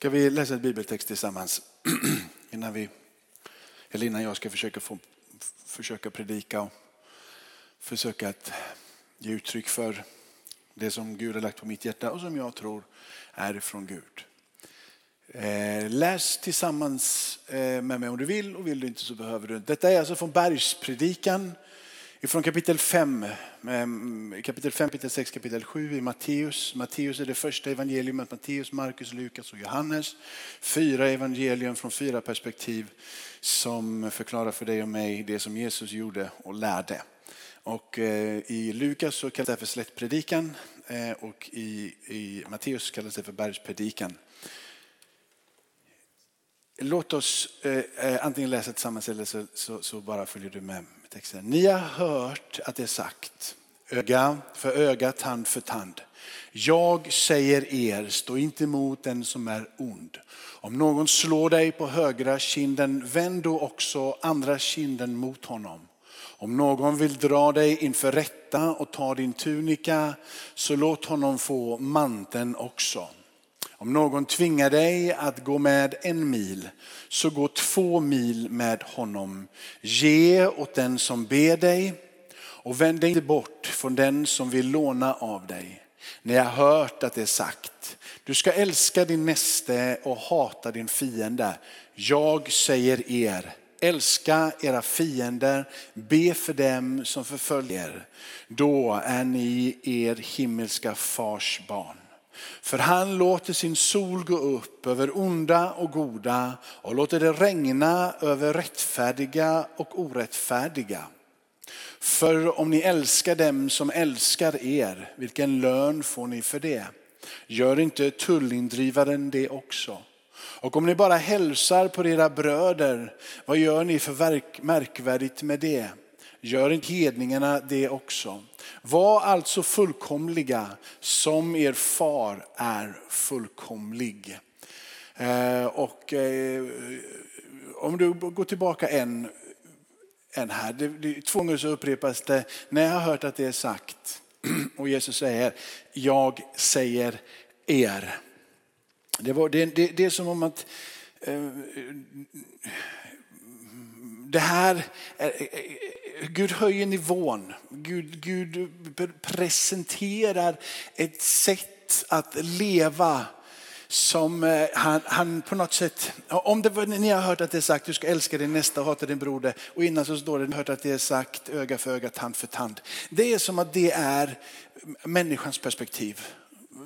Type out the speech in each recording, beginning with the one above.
Ska vi läsa ett bibeltext tillsammans innan, vi, eller innan jag ska försöka, få, försöka predika och försöka att ge uttryck för det som Gud har lagt på mitt hjärta och som jag tror är från Gud. Eh, läs tillsammans eh, med mig om du vill och vill du inte så behöver du inte. Detta är alltså från bergspredikan ifrån kapitel 5, ehm, kapitel 5, kapitel 6, kapitel 7 i Matteus. Matteus är det första evangeliumet, Matteus, Markus, Lukas och Johannes. Fyra evangelium från fyra perspektiv som förklarar för dig och mig det som Jesus gjorde och lärde. Och eh, I Lukas så kallas det för slättpredikan eh, och i, i Matteus kallas det för bergspredikan. Låt oss eh, eh, antingen läsa tillsammans eller så, så, så, bara följer du med texten. Ni har hört att det är sagt, öga för öga, tand för tand. Jag säger er, stå inte emot den som är ond. Om någon slår dig på högra kinden, vänd då också andra kinden mot honom. Om någon vill dra dig inför rätta och ta din tunika, så låt honom få manteln också. Om någon tvingar dig att gå med en mil, så gå två mil med honom. Ge åt den som ber dig och vänd dig inte bort från den som vill låna av dig. Ni har hört att det är sagt, du ska älska din näste och hata din fiende. Jag säger er, älska era fiender, be för dem som förföljer. Då är ni er himmelska fars barn. För han låter sin sol gå upp över onda och goda och låter det regna över rättfärdiga och orättfärdiga. För om ni älskar dem som älskar er, vilken lön får ni för det? Gör inte tullindrivaren det också? Och om ni bara hälsar på era bröder, vad gör ni för märkvärdigt med det? Gör inte hedningarna det också? Var alltså fullkomliga som er far är fullkomlig. Eh, och eh, om du går tillbaka en, en här, det, det, två gånger så upprepas det, när jag har hört att det är sagt och Jesus säger, jag säger er. Det, var, det, det, det är som om att eh, det här, Gud höjer nivån. Gud, Gud presenterar ett sätt att leva som eh, han, han, på något sätt, om det var, ni har hört att det är sagt du ska älska din nästa och hata din broder och innan så står det ni har hört att det är sagt öga för öga, tand för tand. Det är som att det är människans perspektiv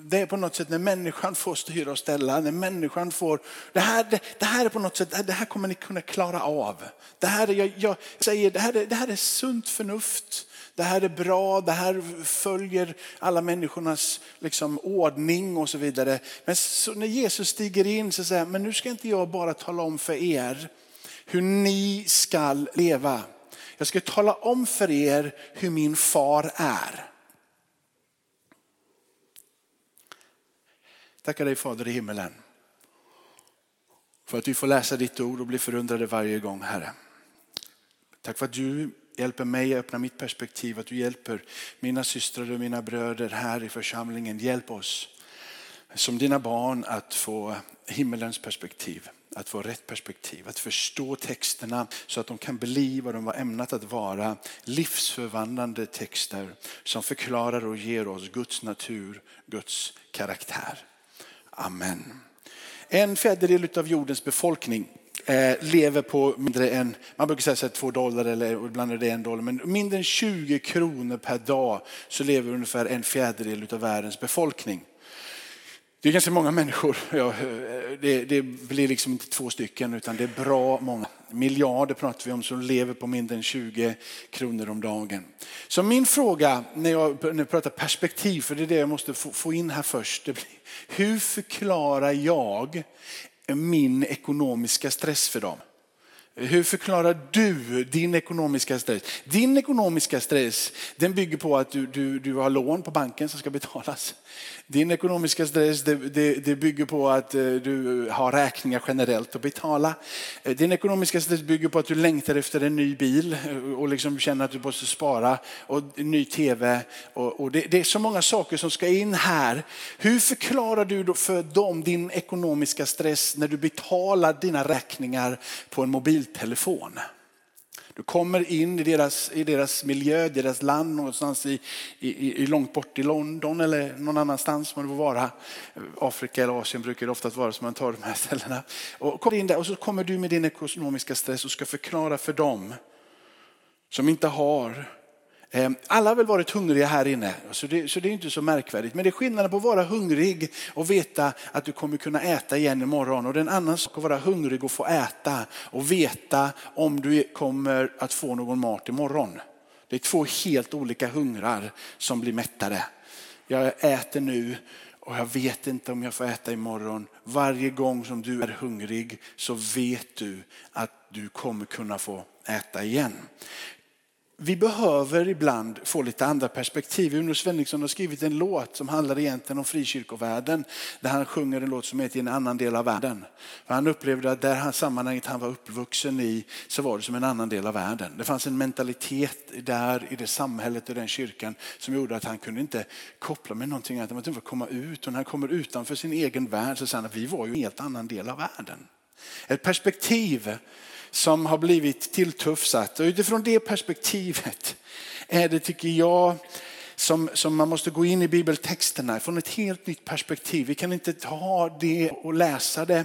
det är på något sätt när människan får styra och ställa, när människan får, det här, det, det här är på något sätt, det här kommer ni kunna klara av. Det här, jag, jag säger, det här, är, det här är sunt förnuft. Det här är bra, det här följer alla människornas liksom, ordning och så vidare. Men så när Jesus stiger in så säger han, men nu ska inte jag bara tala om för er hur ni ska leva. Jag ska tala om för er hur min far är. Tackar dig Fader i himmelen. För att vi får läsa ditt ord och bli förundrade varje gång Herre. Tack för att du hjälper mig att öppna mitt perspektiv, att du hjälper mina systrar och mina bröder här i församlingen. Hjälp oss som dina barn att få himmelens perspektiv, att få rätt perspektiv, att förstå texterna så att de kan bli vad de var ämnat att vara. Livsförvandlande texter som förklarar och ger oss Guds natur, Guds karaktär. Amen. En fjärdedel av jordens befolkning eh, lever på mindre än, man brukar säga två dollar eller ibland är det en dollar, men mindre än 20 kronor per dag så lever ungefär en fjärdedel av världens befolkning. Det är ganska många människor. Ja, eh, det, det, blir liksom inte två stycken utan det är bra många. Miljarder pratar vi om som lever på mindre än 20 kronor om dagen. Så min fråga när jag, pratar perspektiv, för det är det jag måste få, få in här först. Blir, hur förklarar jag min ekonomiska stress för dem? Hur förklarar du din ekonomiska stress? Din ekonomiska stress den bygger på att du, du, du har lån på banken som ska betalas. Din ekonomiska stress det, det, det, bygger på att eh, du har räkningar generellt att betala. Eh, din ekonomiska stress bygger på att du längtar efter en ny bil eh, och liksom känner att du måste spara och en ny tv. Och, och det, det, är så många saker som ska in här. Hur förklarar du då för dem din ekonomiska stress när du betalar dina räkningar på en mobil? Mobiltelefon? Du kommer in i deras, i deras miljö, deras land någonstans i, i, i långt bort i London eller någon annanstans man får vara. Afrika eller Asien brukar det oftast vara som man tar de här ställena. Och kommer in där och så kommer du med din ekonomiska stress och ska förklara för dem som inte har Ehm, alla har väl varit hungriga här inne, så det, så det är inte så märkvärdigt. Men det är skillnaden på att vara hungrig och veta att du kommer kunna äta igen imorgon. Och det är en annan sak att vara hungrig och få äta och veta om du kommer att få någon mat imorgon. Det är två helt olika hungrar som blir mättade. Jag äter nu och jag vet inte om jag får äta imorgon. Varje gång som du är hungrig så vet du att du kommer kunna få äta igen vi behöver ibland få lite andra perspektiv. Uno Svenningsson har skrivit en låt som handlar egentligen om frikyrkovärlden. Där han sjunger en låt som heter I en annan del av världen. För han upplevde att det sammanhanget han var uppvuxen i så var det som en annan del av världen. Det fanns en mentalitet där i det samhället och den kyrkan som gjorde att han kunde inte koppla med någonting annat. Han var tvungen att komma ut och när han kommer utanför sin egen värld så säger han att vi var ju en helt annan del av världen. Ett perspektiv som har blivit tilltufsat. Och utifrån det perspektivet är det, tycker jag, som, som man måste gå in i bibeltexterna från ett helt nytt perspektiv. Vi kan inte ta det och läsa det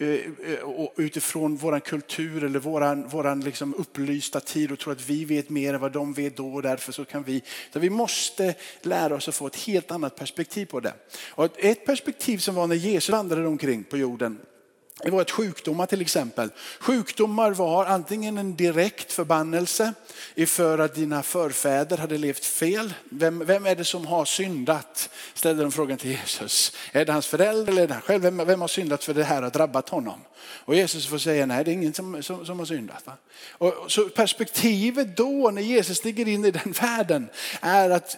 eh, eh, utifrån vår kultur eller vår våran liksom upplysta tid och tro att vi vet mer än vad de vet då och därför så kan vi. Så vi måste lära oss att få ett helt annat perspektiv på det. Och ett perspektiv som var när Jesus vandrade omkring på jorden det var ett sjukdomar till exempel. Sjukdomar var antingen en direkt förbannelse för att dina förfäder hade levt fel. Vem, vem är det som har syndat? Ställde de frågan till Jesus. Är det hans föräldrar eller är det han själv? Vem, vem har syndat för det här har drabbat honom? Och Jesus får säga nej, det är ingen som, som, som har syndat. Va? Och, så perspektivet då när Jesus stiger in i den världen är att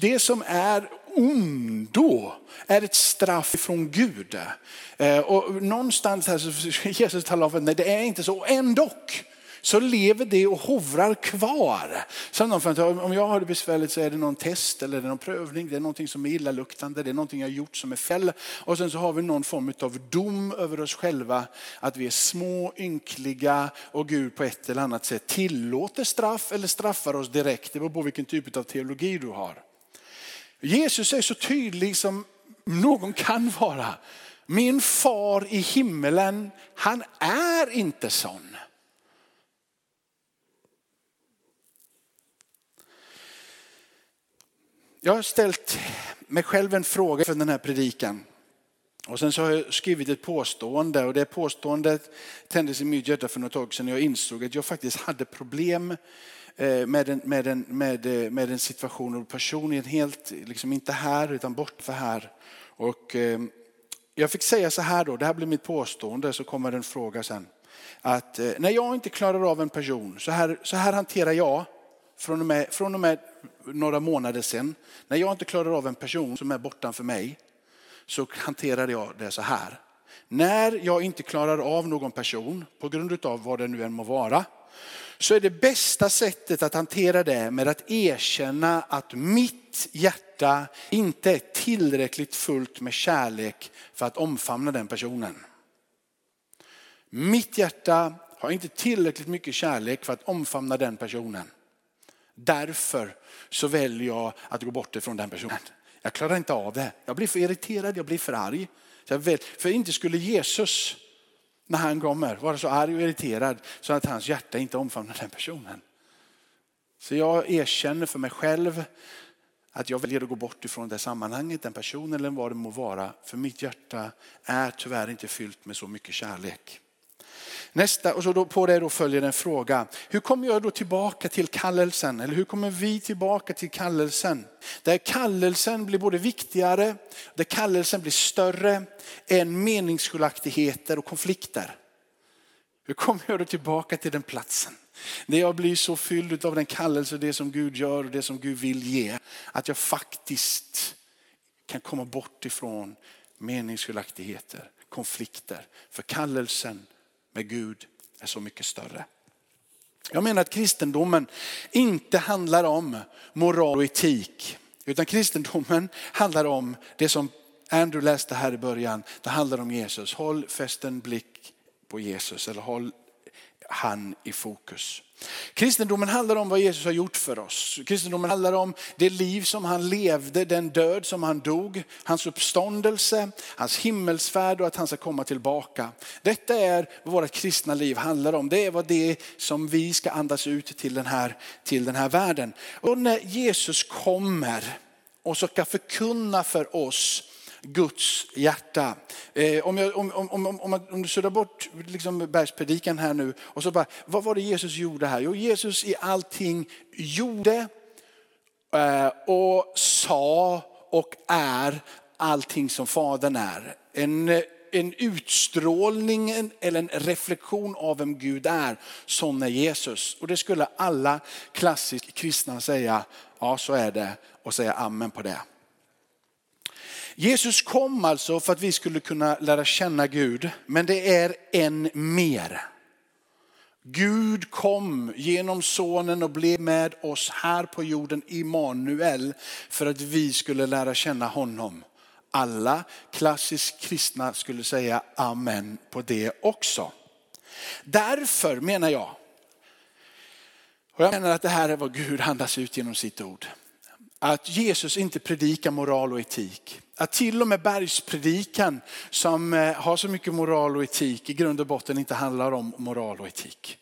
det som är ondo är ett straff från Gud. Eh, och någonstans här så Jesus talar om att nej, det är inte så. Ändå så lever det och hovrar kvar. Så om jag har det besvärligt så är det någon test eller någon prövning, det är någonting som är illaluktande, det är någonting jag har gjort som är fel. Och sen så har vi någon form av dom över oss själva, att vi är små, ynkliga och Gud på ett eller annat sätt tillåter straff eller straffar oss direkt. Det beror på vilken typ av teologi du har. Jesus är så tydlig som någon kan vara. Min far i himmelen, han är inte sån. Jag har ställt mig själv en fråga för den här predikan. Och sen så har jag skrivit ett påstående och det påståendet tändes i mitt hjärta för något tag sedan. Jag insåg att jag faktiskt hade problem Eh, med en, med en, med, eh, med en situation och personligen helt, liksom inte här utan bort för här. Och, eh, jag fick säga så här då, det här blir mitt påstående, så kommer en fråga sen. Att när jag inte klarar av en person, så här, så här hanterar jag från och, med, från och med några månader sedan. När jag inte klarar av en person som är bortanför mig, så hanterar jag det så här. När jag inte klarar av någon person, på grund av vad det nu än må vara, så är det bästa sättet att hantera det med att erkänna att mitt hjärta inte är tillräckligt fullt med kärlek för att omfamna den personen. Mitt hjärta har inte tillräckligt mycket kärlek för att omfamna den personen. Därför så väljer jag att gå bort ifrån den personen. Jag klarar inte av det. Jag blir för irriterad, jag blir för arg. För inte skulle Jesus när han kommer vara så arg och irriterad så att hans hjärta inte omfamnar den personen. Så jag erkänner för mig själv att jag väljer att gå bort ifrån det sammanhanget, den personen eller vad det må vara. För mitt hjärta är tyvärr inte fyllt med så mycket kärlek. Nästa, och så då på det då följer en fråga. Hur kommer jag då tillbaka till kallelsen? Eller hur kommer vi tillbaka till kallelsen? Där kallelsen blir både viktigare, där kallelsen blir större än meningsskiljaktigheter och konflikter. Hur kommer jag då tillbaka till den platsen? När jag blir så fylld av den kallelse, det som Gud gör och det som Gud vill ge. Att jag faktiskt kan komma bort ifrån meningsskiljaktigheter, konflikter. För kallelsen med Gud är så mycket större. Jag menar att kristendomen inte handlar om moral och etik. Utan kristendomen handlar om det som Andrew läste här i början. Det handlar om Jesus. Håll fäst en blick på Jesus eller håll han i fokus. Kristendomen handlar om vad Jesus har gjort för oss. Kristendomen handlar om det liv som han levde, den död som han dog, hans uppståndelse, hans himmelsfärd och att han ska komma tillbaka. Detta är vad vårt kristna liv handlar om. Det är vad det är som vi ska andas ut till den här, till den här världen. Och när Jesus kommer och ska förkunna för oss Guds hjärta. Eh, om, jag, om, om, om, om, om du suddar bort liksom bergspredikan här nu och så bara, vad var det Jesus gjorde här? Jo, Jesus i allting gjorde eh, och sa och är allting som Fadern är. En, en utstrålning eller en reflektion av vem Gud är, sån är Jesus. Och det skulle alla klassiskt kristna säga, ja så är det och säga amen på det. Jesus kom alltså för att vi skulle kunna lära känna Gud, men det är en mer. Gud kom genom sonen och blev med oss här på jorden, Immanuel, för att vi skulle lära känna honom. Alla klassiskt kristna skulle säga amen på det också. Därför menar jag, och jag menar att det här är vad Gud andas ut genom sitt ord att Jesus inte predikar moral och etik. Att till och med bergspredikan som eh, har så mycket moral och etik i grund och botten inte handlar om moral och etik.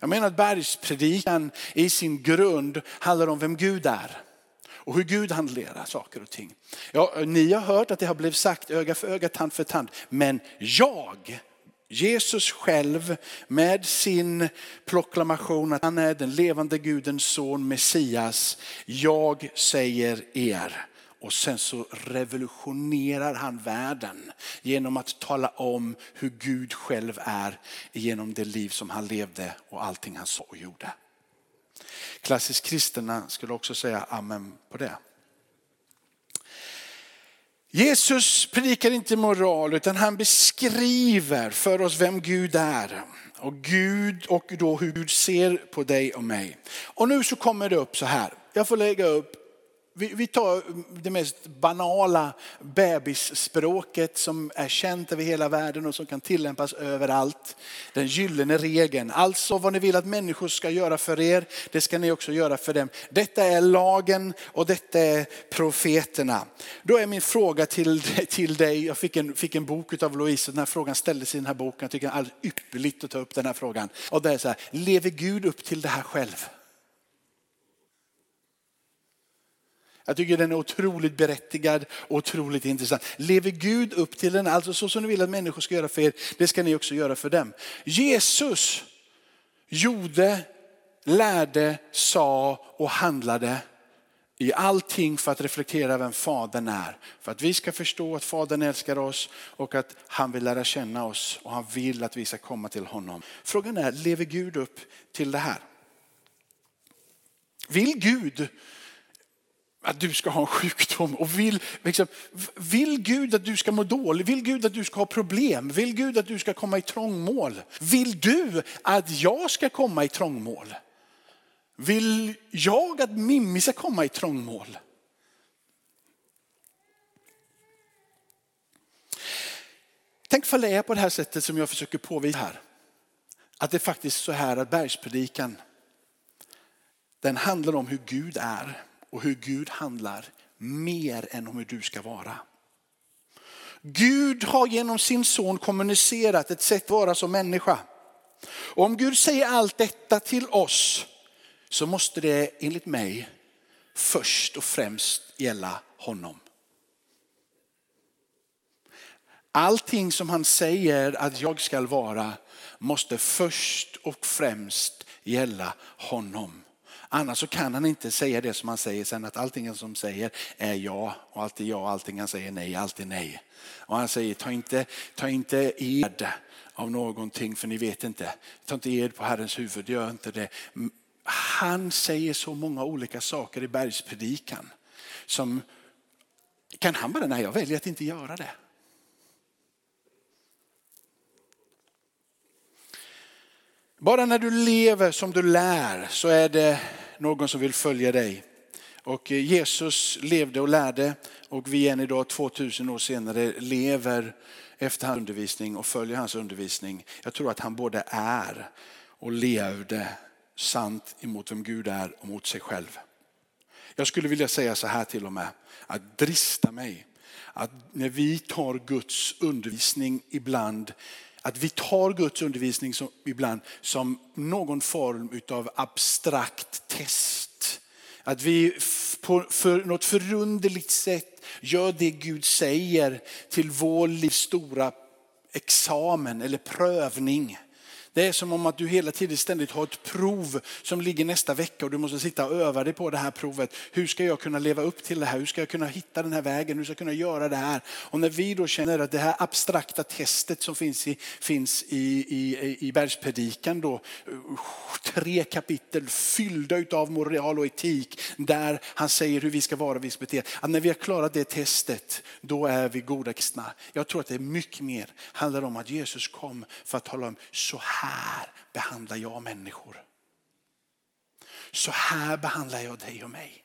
Jag menar att bergspredikan i sin grund handlar om vem Gud är och hur Gud hanterar saker och ting. Ja, ni har hört att det har blivit sagt öga för öga, tand för tand. Men jag Jesus själv med sin proklamation att han är den levande Gudens son, Messias. Jag säger er. Och sen så revolutionerar han världen genom att tala om hur Gud själv är genom det liv som han levde och allting han sa och gjorde. Klassiskt kristna skulle också säga amen på det. Jesus predikar inte moral utan han beskriver för oss vem Gud är. Och Gud och då hur Gud ser på dig och mig. Och nu så kommer det upp så här. Jag får lägga upp vi, vi tar det mest banala bebisspråket som är känt över hela världen och som kan tillämpas överallt. Den gyllene regeln. Alltså vad ni vill att människor ska göra för er, det ska ni också göra för dem. Detta är lagen och detta är profeterna. Då är min fråga till, till dig, jag fick en, fick en bok av Louise, den här frågan ställdes i den här boken. Jag tycker det är alldeles ypperligt att ta upp den här frågan. Och det är så här, lever Gud upp till det här själv? Jag tycker den är otroligt berättigad och otroligt intressant. Lever Gud upp till den? Alltså så som ni vill att människor ska göra för er, det ska ni också göra för dem. Jesus gjorde, lärde, sa och handlade i allting för att reflektera vem Fadern är. För att vi ska förstå att Fadern älskar oss och att han vill lära känna oss och han vill att vi ska komma till honom. Frågan är, lever Gud upp till det här? Vill Gud att du ska ha en sjukdom och vill, liksom, vill Gud att du ska må dåligt? Vill Gud att du ska ha problem? Vill Gud att du ska komma i trångmål? Vill du att jag ska komma i trångmål? Vill jag att Mimmi ska komma i trångmål? Tänk för det är på det här sättet som jag försöker påvisa här. Att det är faktiskt så här att bergspredikan, den handlar om hur Gud är och hur Gud handlar mer än om hur du ska vara. Gud har genom sin son kommunicerat ett sätt att vara som människa. Och om Gud säger allt detta till oss så måste det enligt mig först och främst gälla honom. Allting som han säger att jag ska vara måste först och främst gälla honom. Annars så kan han inte säga det som han säger sen att allting som säger är ja och allt är ja och allting han säger nej, allt är nej. Och han säger ta inte, ta inte ed av någonting för ni vet inte. Ta inte ed på Herrens huvud, gör inte det. Han säger så många olika saker i bergspredikan som kan han bara, nej jag väljer att inte göra det. Bara när du lever som du lär så är det någon som vill följa dig. Och eh, Jesus levde och lärde och vi än idag 2000 år senare lever efter hans undervisning och följer hans undervisning. Jag tror att han både är och levde sant emot vem Gud är och mot sig själv. Jag skulle vilja säga så här till och med, att drista mig att när vi tar Guds undervisning ibland att vi tar Guds undervisning som, ibland som någon form av abstrakt test. Att vi på för något förunderligt sätt gör det Gud säger till vår livs stora examen eller prövning. Det är som om att du hela tiden ständigt har ett prov som ligger nästa vecka och du måste sitta och öva dig på det här provet. Hur ska jag kunna leva upp till det här? Hur ska jag kunna hitta den här vägen? Hur ska jag kunna göra det här? Och när vi då känner att det här abstrakta testet som finns i, finns i, i, i bergspredikan då, tre kapitel fyllda av moral och etik där han säger hur vi ska vara och vi ska bete. Att när vi har klarat det testet, då är vi goda kristna. Jag tror att det är mycket mer handlar om att Jesus kom för att tala om så här här behandlar jag människor. Så här behandlar jag dig och mig.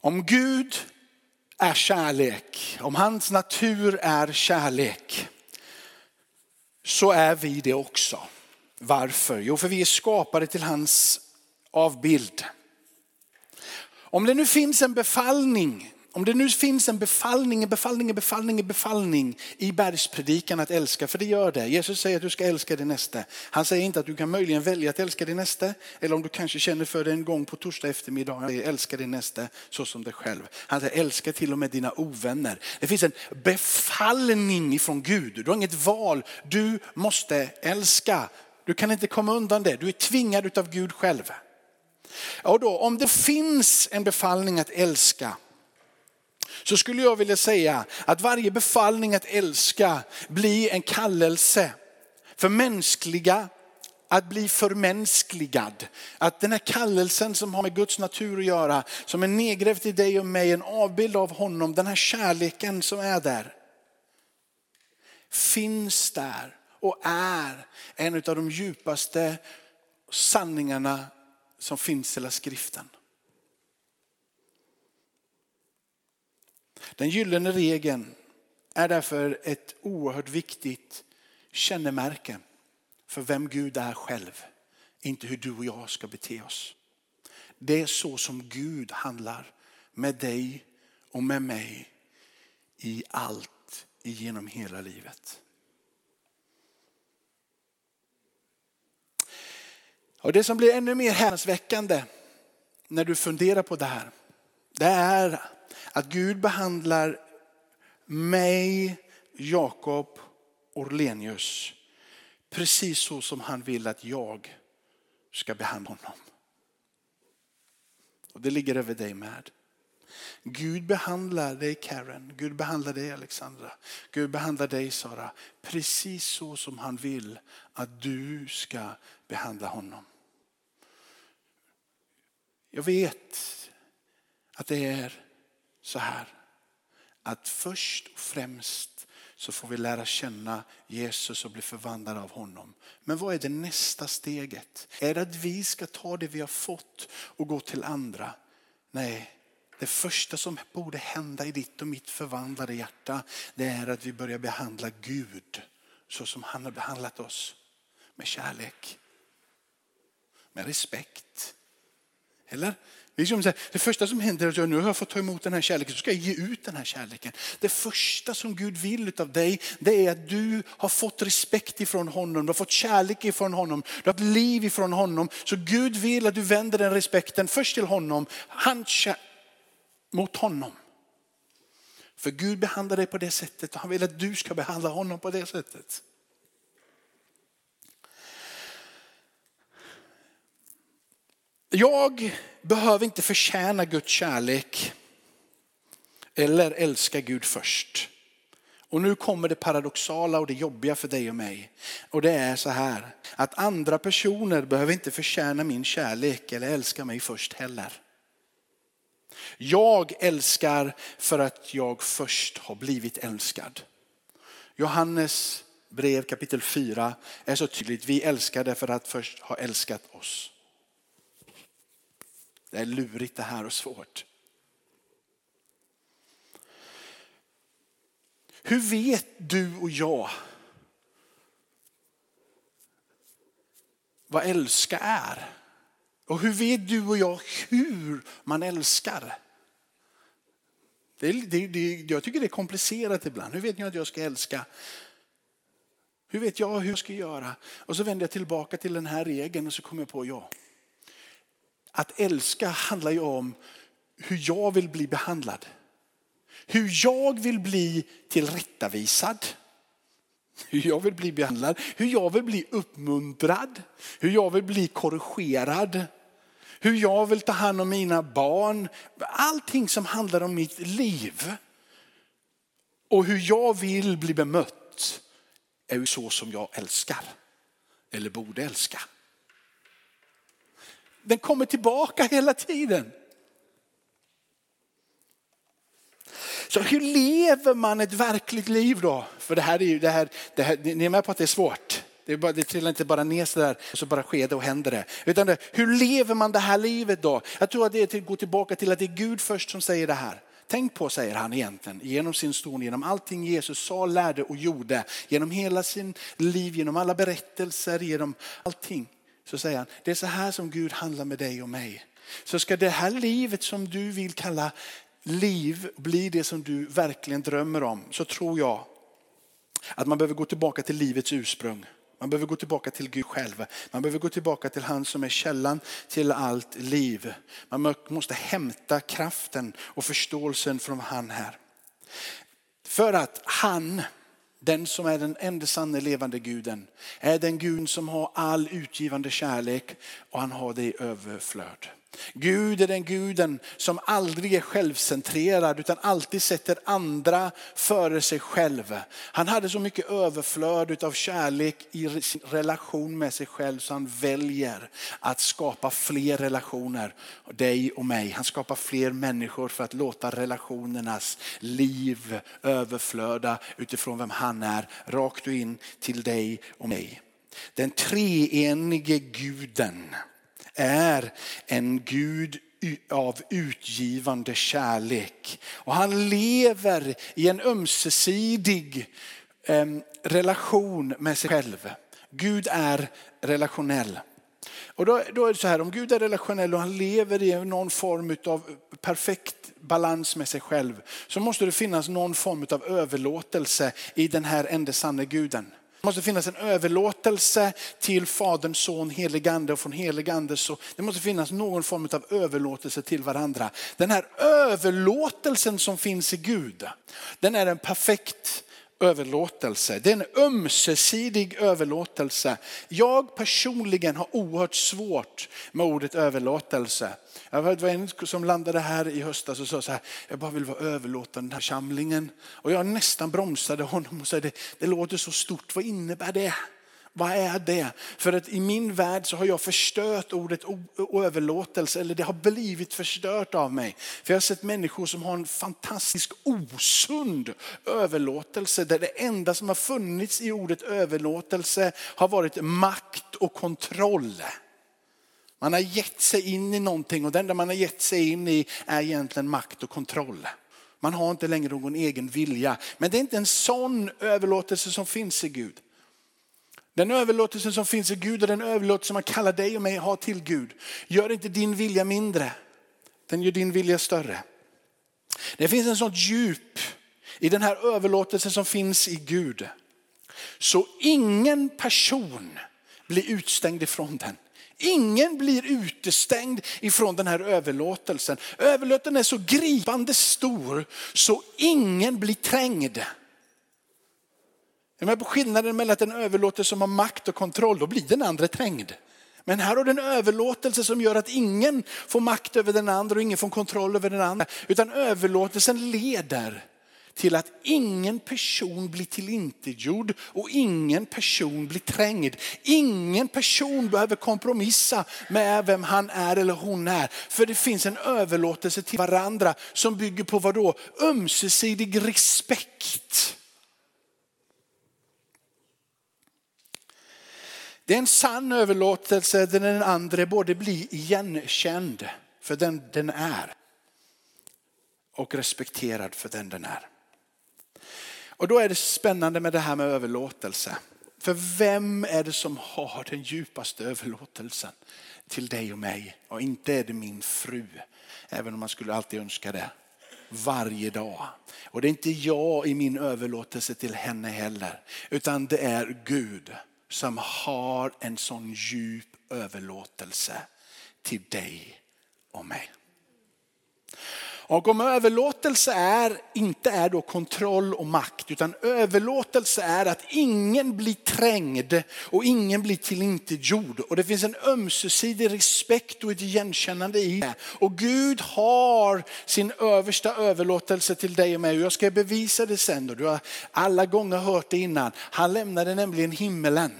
Om Gud är kärlek, om hans natur är kärlek, så är vi det också. Varför? Jo, för vi är skapade till hans avbild. Om det nu finns en befallning om det nu finns en befallning, en befallning, en befallning, en befallning i bergspredikan att älska, för det gör det. Jesus säger att du ska älska din nästa. Han säger inte att du kan möjligen välja att älska din nästa, eller om du kanske känner för det en gång på torsdag eftermiddag, han säger älska din nästa så som dig själv. Han säger älska till och med dina ovänner. Det finns en befallning ifrån Gud, du har inget val, du måste älska. Du kan inte komma undan det, du är tvingad av Gud själv. Och då, om det finns en befallning att älska, så skulle jag vilja säga att varje befallning att älska blir en kallelse för mänskliga att bli förmänskligad. Att den här kallelsen som har med Guds natur att göra, som är nedgrävd i dig och mig, en avbild av honom, den här kärleken som är där. Finns där och är en av de djupaste sanningarna som finns i hela skriften. Den gyllene regeln är därför ett oerhört viktigt kännemärke för vem Gud är själv. Inte hur du och jag ska bete oss. Det är så som Gud handlar med dig och med mig i allt genom hela livet. Och Det som blir ännu mer häpnadsväckande när du funderar på det här, det är att Gud behandlar mig, Jakob Orlenius precis så som han vill att jag ska behandla honom. Och det ligger över dig med. Gud behandlar dig Karen, Gud behandlar dig Alexandra, Gud behandlar dig Sara precis så som han vill att du ska behandla honom. Jag vet att det är så här. Att först och främst så får vi lära känna Jesus och bli förvandlade av honom. Men vad är det nästa steget? Är det att vi ska ta det vi har fått och gå till andra? Nej, det första som borde hända i ditt och mitt förvandlade hjärta det är att vi börjar behandla Gud så som han har behandlat oss. Med kärlek, med respekt. Eller? Det första som händer är att jag nu har jag fått ta emot den här kärleken, så ska jag ge ut den här kärleken. Det första som Gud vill av dig, det är att du har fått respekt ifrån honom, du har fått kärlek ifrån honom, du har ett liv ifrån honom. Så Gud vill att du vänder den respekten först till honom, han mot honom. För Gud behandlar dig på det sättet och han vill att du ska behandla honom på det sättet. Jag behöver inte förtjäna Guds kärlek eller älska Gud först. Och nu kommer det paradoxala och det jobbiga för dig och mig. Och det är så här, att andra personer behöver inte förtjäna min kärlek eller älska mig först heller. Jag älskar för att jag först har blivit älskad. Johannes brev kapitel 4 är så tydligt. Vi älskar därför att först ha älskat oss. Det är lurigt det här och svårt. Hur vet du och jag vad älska är? Och hur vet du och jag hur man älskar? Det, det, det, jag tycker det är komplicerat ibland. Hur vet jag att jag ska älska? Hur vet jag hur jag ska göra? Och så vänder jag tillbaka till den här regeln och så kommer jag på, ja. Att älska handlar ju om hur jag vill bli behandlad. Hur jag vill bli tillrättavisad. Hur jag vill bli behandlad, hur jag vill bli uppmuntrad, hur jag vill bli korrigerad, hur jag vill ta hand om mina barn. Allting som handlar om mitt liv och hur jag vill bli bemött är ju så som jag älskar eller borde älska. Den kommer tillbaka hela tiden. Så hur lever man ett verkligt liv då? För det här är ju, det här, det här, ni är med på att det är svårt. Det, är bara, det trillar inte bara ner sådär och så bara sker det och händer det. Utan det, hur lever man det här livet då? Jag tror att det går tillbaka till att det är Gud först som säger det här. Tänk på, säger han egentligen, genom sin ston, genom allting Jesus sa, lärde och gjorde, genom hela sin liv, genom alla berättelser, genom allting. Så säger han, det är så här som Gud handlar med dig och mig. Så ska det här livet som du vill kalla liv bli det som du verkligen drömmer om, så tror jag att man behöver gå tillbaka till livets ursprung. Man behöver gå tillbaka till Gud själv. Man behöver gå tillbaka till han som är källan till allt liv. Man måste hämta kraften och förståelsen från han här. För att han, den som är den enda sanne levande guden, är den Gud som har all utgivande kärlek och han har det i överflöd. Gud är den guden som aldrig är självcentrerad utan alltid sätter andra före sig själv. Han hade så mycket överflöd av kärlek i sin relation med sig själv så han väljer att skapa fler relationer, dig och mig. Han skapar fler människor för att låta relationernas liv överflöda utifrån vem han är, rakt in till dig och mig. Den treenige guden är en Gud av utgivande kärlek. Och han lever i en ömsesidig relation med sig själv. Gud är relationell. Och då, då, är det så här, om Gud är relationell och han lever i någon form av perfekt balans med sig själv så måste det finnas någon form av överlåtelse i den här enda sanne guden. Det måste finnas en överlåtelse till Fadern, Son, Heligande och från Heligande så det måste finnas någon form av överlåtelse till varandra. Den här överlåtelsen som finns i Gud, den är en perfekt överlåtelse. Det är en ömsesidig överlåtelse. Jag personligen har oerhört svårt med ordet överlåtelse. Jag var en som landade här i höstas och sa så här, jag bara vill vara överlåtande den här församlingen. Och jag nästan bromsade honom och sa, det, det låter så stort, vad innebär det? Vad är det? För att i min värld så har jag förstört ordet överlåtelse, eller det har blivit förstört av mig. För jag har sett människor som har en fantastisk osund överlåtelse, där det enda som har funnits i ordet överlåtelse har varit makt och kontroll. Man har gett sig in i någonting och det enda man har gett sig in i är egentligen makt och kontroll. Man har inte längre någon egen vilja. Men det är inte en sån överlåtelse som finns i Gud. Den överlåtelse som finns i Gud och den överlåtelse som man kallar dig och mig ha till Gud gör inte din vilja mindre. Den gör din vilja större. Det finns en sånt djup i den här överlåtelsen som finns i Gud. Så ingen person blir utstängd ifrån den. Ingen blir utestängd ifrån den här överlåtelsen. Överlåtelsen är så gripande stor så ingen blir trängd. Är med på skillnaden mellan att en överlåtelse som har makt och kontroll, då blir den andra trängd. Men här har du en överlåtelse som gör att ingen får makt över den andra och ingen får kontroll över den andra. Utan överlåtelsen leder till att ingen person blir tillintetgjord och ingen person blir trängd. Ingen person behöver kompromissa med vem han är eller hon är. För det finns en överlåtelse till varandra som bygger på vad då? Ömsesidig respekt. Det är en sann överlåtelse där den andra både blir igenkänd för den den är och respekterad för den den är. Och då är det spännande med det här med överlåtelse. För vem är det som har den djupaste överlåtelsen till dig och mig? Och inte är det min fru, även om man skulle alltid önska det. Varje dag. Och det är inte jag i min överlåtelse till henne heller, utan det är Gud som har en sån djup överlåtelse till dig och mig. Och om överlåtelse är, inte är då kontroll och makt, utan överlåtelse är att ingen blir trängd och ingen blir tillintetgjord. Och det finns en ömsesidig respekt och ett igenkännande i det. Och Gud har sin översta överlåtelse till dig och mig. Och jag ska bevisa det sen. Du har alla gånger hört det innan. Han lämnade nämligen himmelen.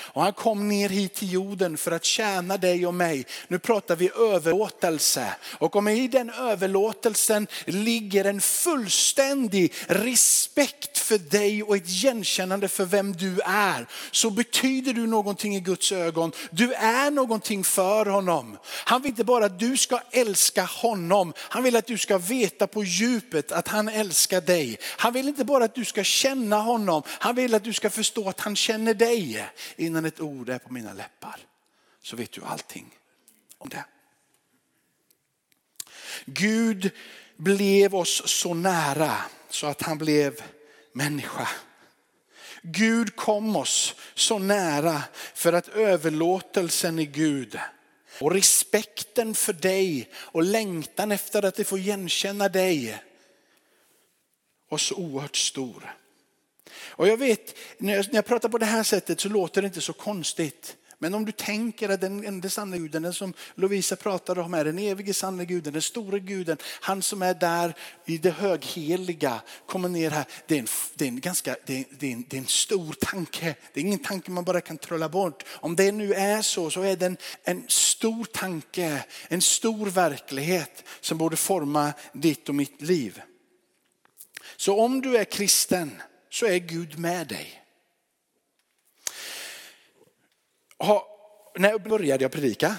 Och han kom ner hit till jorden för att tjäna dig och mig. Nu pratar vi överlåtelse. Och om i den överlåtelsen ligger en fullständig respekt för dig och ett igenkännande för vem du är. Så betyder du någonting i Guds ögon. Du är någonting för honom. Han vill inte bara att du ska älska honom. Han vill att du ska veta på djupet att han älskar dig. Han vill inte bara att du ska känna honom. Han vill att du ska förstå att han känner dig innan ett ord är på mina läppar så vet du allting om det. Gud blev oss så nära så att han blev människa. Gud kom oss så nära för att överlåtelsen i Gud och respekten för dig och längtan efter att få igenkänna dig var så oerhört stor. Och jag vet, när jag, när jag pratar på det här sättet så låter det inte så konstigt. Men om du tänker att den enda sanna guden, den som Lovisa pratade om är den evige sanna guden, den stora guden, han som är där i det högheliga, kommer ner här. Det är en, det är en, ganska, det är, det är en, det är en stor tanke. Det är ingen tanke man bara kan trolla bort. Om det nu är så, så är det en, en stor tanke, en stor verklighet som borde forma ditt och mitt liv. Så om du är kristen, så är Gud med dig. Ha, när började jag predika?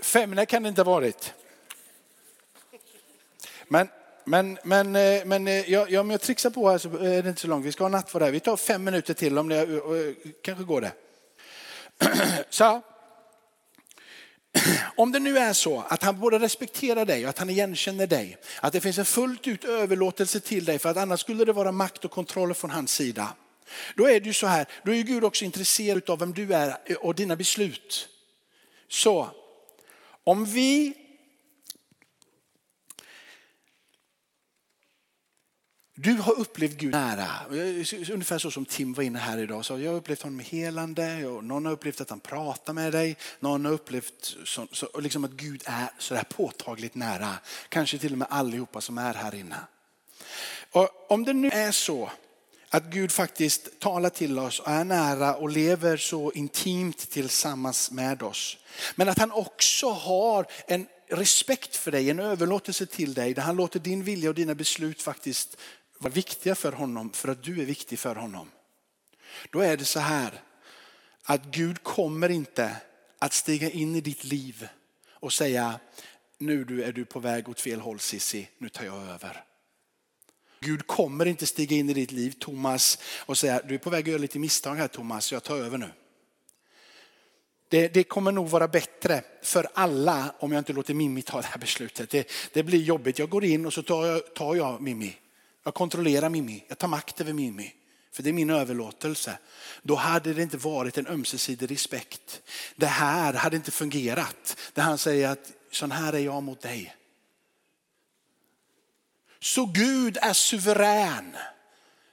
Fem, när kan det inte ha varit. Men, men, men, eh, men eh, jag, jag, om jag trixar på här så eh, är det inte så långt. Vi ska ha nattvard här. Vi tar fem minuter till om det kanske går det. Så om det nu är så att han både respekterar dig och att han igenkänner dig, att det finns en fullt ut överlåtelse till dig för att annars skulle det vara makt och kontroll från hans sida. Då är det ju så här, då är ju Gud också intresserad av vem du är och dina beslut. Så om vi Du har upplevt Gud nära, eh, ungefär så som Tim var inne här idag. Så jag har upplevt honom helande, och någon har upplevt att han pratar med dig, någon har upplevt så, så, liksom att Gud är sådär påtagligt nära. Kanske till och med allihopa som är här inne. Och om det nu är så att Gud faktiskt talar till oss och är nära och lever så intimt tillsammans med oss. Men att han också har en respekt för dig, en överlåtelse till dig där han låter din vilja och dina beslut faktiskt var viktiga för honom för att du är viktig för honom. Då är det så här att Gud kommer inte att stiga in i ditt liv och säga nu är du på väg åt fel håll Sissi, nu tar jag över. Gud kommer inte stiga in i ditt liv Thomas och säga du är på väg att göra lite misstag här Thomas, jag tar över nu. Det, det, kommer nog vara bättre för alla om jag inte låter Mimmi ta det här beslutet. Det, det blir jobbigt. Jag går in och så tar jag, tar jag Mimmi. Jag kontrollerar Mimmi, jag tar makt över Mimmi. För det är min överlåtelse. Då hade det inte varit en ömsesidig respekt. Det här hade inte fungerat. Där han säger att sån här är jag mot dig. Så Gud är suverän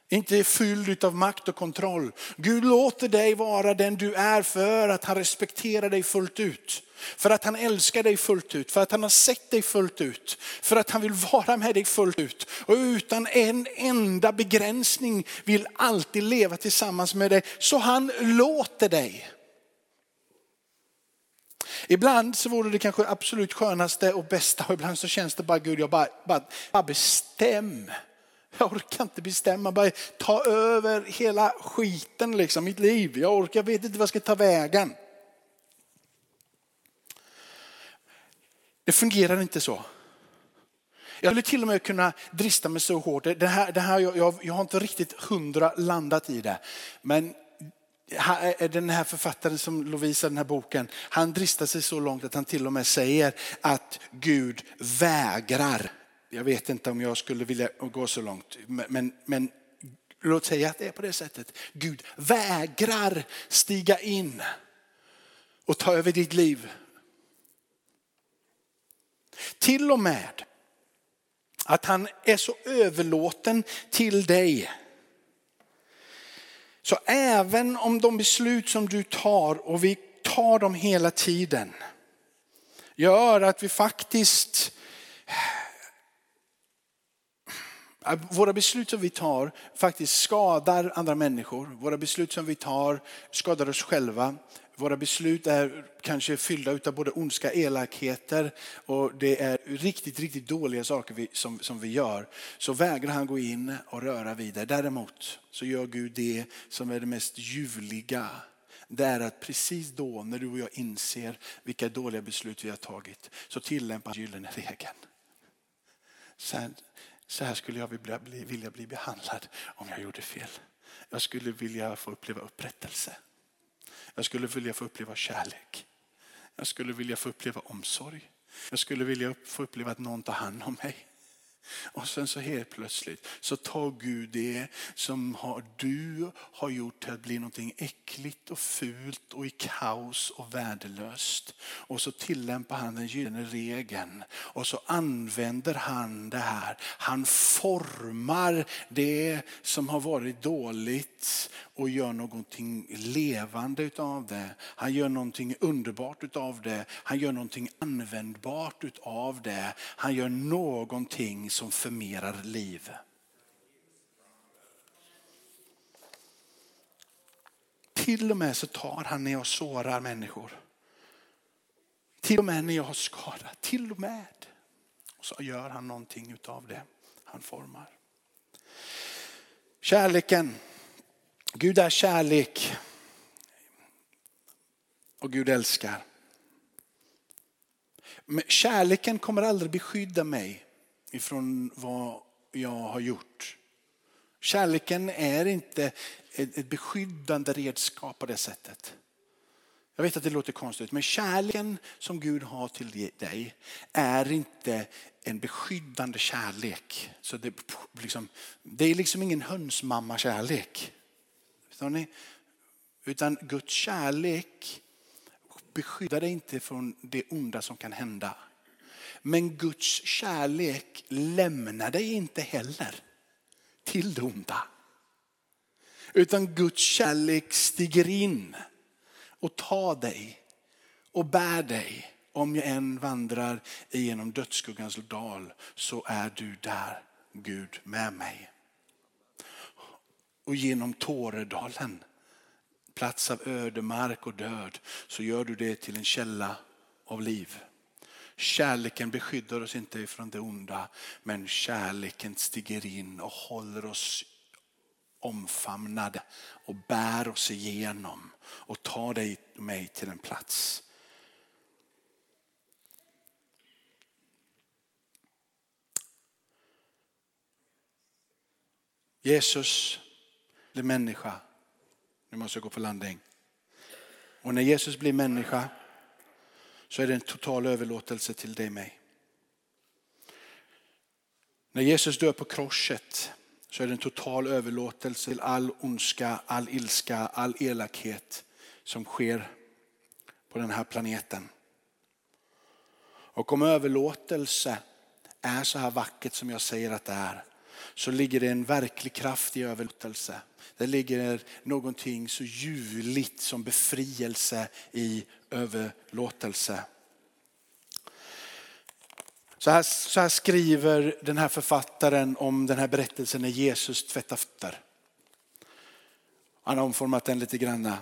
inte fylld av makt och kontroll. Gud låter dig vara den du är för att han respekterar dig fullt ut. För att han älskar dig fullt ut, för att han har sett dig fullt ut. För att han vill vara med dig fullt ut. Och utan en enda begränsning vill alltid leva tillsammans med dig. Så han låter dig. Ibland så vore det kanske absolut skönaste och bästa och ibland så känns det bara Gud, jag bara, bara, bara bestäm. Jag orkar inte bestämma, bara ta över hela skiten liksom, mitt liv. Jag orkar, jag vet inte vad jag ska ta vägen. Det fungerar inte så. Jag skulle till och med kunna drista mig så hårt. Det här, det här, jag, jag har inte riktigt hundra landat i det. Men eh, den här författaren som Lovisa, den här boken, han dristar sig så långt att han till och med säger att Gud vägrar. Jag vet inte om jag skulle vilja gå så långt, men, men låt säga att det är på det sättet. Gud vägrar stiga in och ta över ditt liv. Till och med att han är så överlåten till dig så även om de beslut som du tar och vi tar dem hela tiden gör att vi faktiskt våra beslut som vi tar faktiskt skadar andra människor. Våra beslut som vi tar skadar oss själva. Våra beslut är kanske fyllda av både ondska, elakheter och det är riktigt, riktigt dåliga saker vi, som, som vi gör. Så vägrar han gå in och röra vid det. Däremot så gör Gud det som är det mest ljuvliga. Det är att precis då när du och jag inser vilka dåliga beslut vi har tagit så tillämpar han gyllene regeln. Sen, så här skulle jag vilja bli, behandlad om jag gjorde fel. Jag skulle vilja få uppleva upprättelse. Jag skulle vilja få uppleva kärlek. Jag skulle vilja få uppleva omsorg. Jag skulle vilja få uppleva att någon tar hand om mig. Och sen så helt plötsligt så tar Gud det som har, du har gjort till att bli någonting äckligt och fult och i kaos och värdelöst. Och så tillämpar han den gyllene regeln och så använder han det här. Han formar det som har varit dåligt och gör någonting levande utav det. Han gör någonting underbart utav det. Han gör någonting användbart utav det. Han gör någonting som förmerar liv. Till och med så tar han när jag sårar människor. Till och med när jag har skadat. Till och med. Och så gör han någonting utav det. Han formar. Kärleken. Gud är kärlek. Och Gud älskar. Men kärleken kommer aldrig beskydda mig ifrån vad jag har gjort. Kärleken är inte ett beskyddande redskap på det sättet. Jag vet att det låter konstigt, men kärleken som Gud har till dig är inte en beskyddande kärlek. Så det, liksom, det är liksom ingen hönsmamma-kärlek. Utan Guds kärlek beskyddar dig inte från det onda som kan hända. Men Guds kärlek lämnar dig inte heller till det onda. Utan Guds kärlek stiger in och tar dig och bär dig. Om jag än vandrar igenom dödsskuggans dal så är du där, Gud, med mig. Och genom Tåredalen, plats av ödemark och död, så gör du det till en källa av liv. Kärleken beskyddar oss inte ifrån det onda, men kärleken stiger in och håller oss omfamnade och bär oss igenom och tar dig och mig till en plats. Jesus blir människa. Nu måste jag gå på landning. Och när Jesus blir människa så är det en total överlåtelse till dig och mig. När Jesus dör på korset så är det en total överlåtelse till all ondska, all ilska, all elakhet som sker på den här planeten. Och om överlåtelse är så här vackert som jag säger att det är, så ligger det en verklig kraft i överlåtelse. Det ligger någonting så ljuvligt som befrielse i överlåtelse. Så här, så här, skriver den här författaren om den här berättelsen när Jesus tvättar fötter. Han har omformat den lite grann.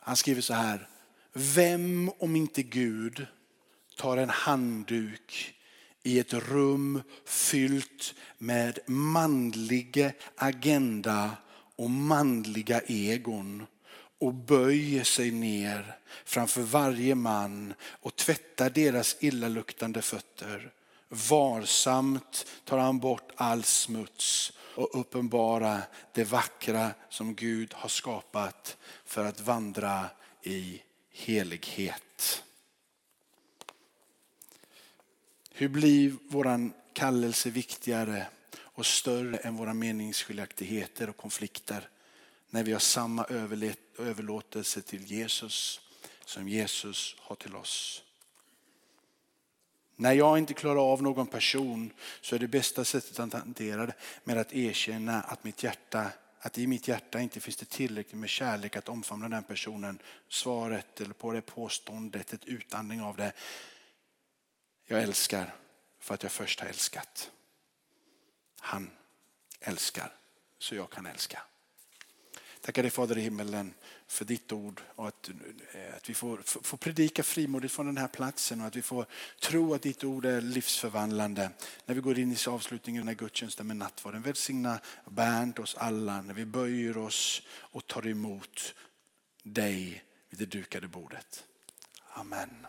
Han skriver så här. Vem om inte Gud tar en handduk i ett rum fyllt med manliga agenda och manliga egon och böjer sig ner framför varje man och tvättar deras illaluktande fötter. Varsamt tar han bort all smuts och uppenbara det vackra som Gud har skapat för att vandra i helighet. Hur blir våran kallelse viktigare och större än våra meningsskiljaktigheter och konflikter när vi har samma överlåtelse till Jesus som Jesus har till oss? När jag inte klarar av någon person så är det bästa sättet att hantera det med att erkänna att, mitt hjärta, att i mitt hjärta inte finns det tillräckligt med kärlek att omfamna den personen. Svaret eller på det påståendet, ett utandning av det. Jag älskar för att jag först har älskat. Han älskar så jag kan älska. Tackar dig Fader i himmelen för ditt ord och att, eh, att vi får, får predika frimodigt från den här platsen och att vi får tro att ditt ord är livsförvandlande. När vi går in i avslutningen av gudstjänsten med nattvarden. Välsigna Bernt oss alla när vi böjer oss och tar emot dig vid det dukade bordet. Amen.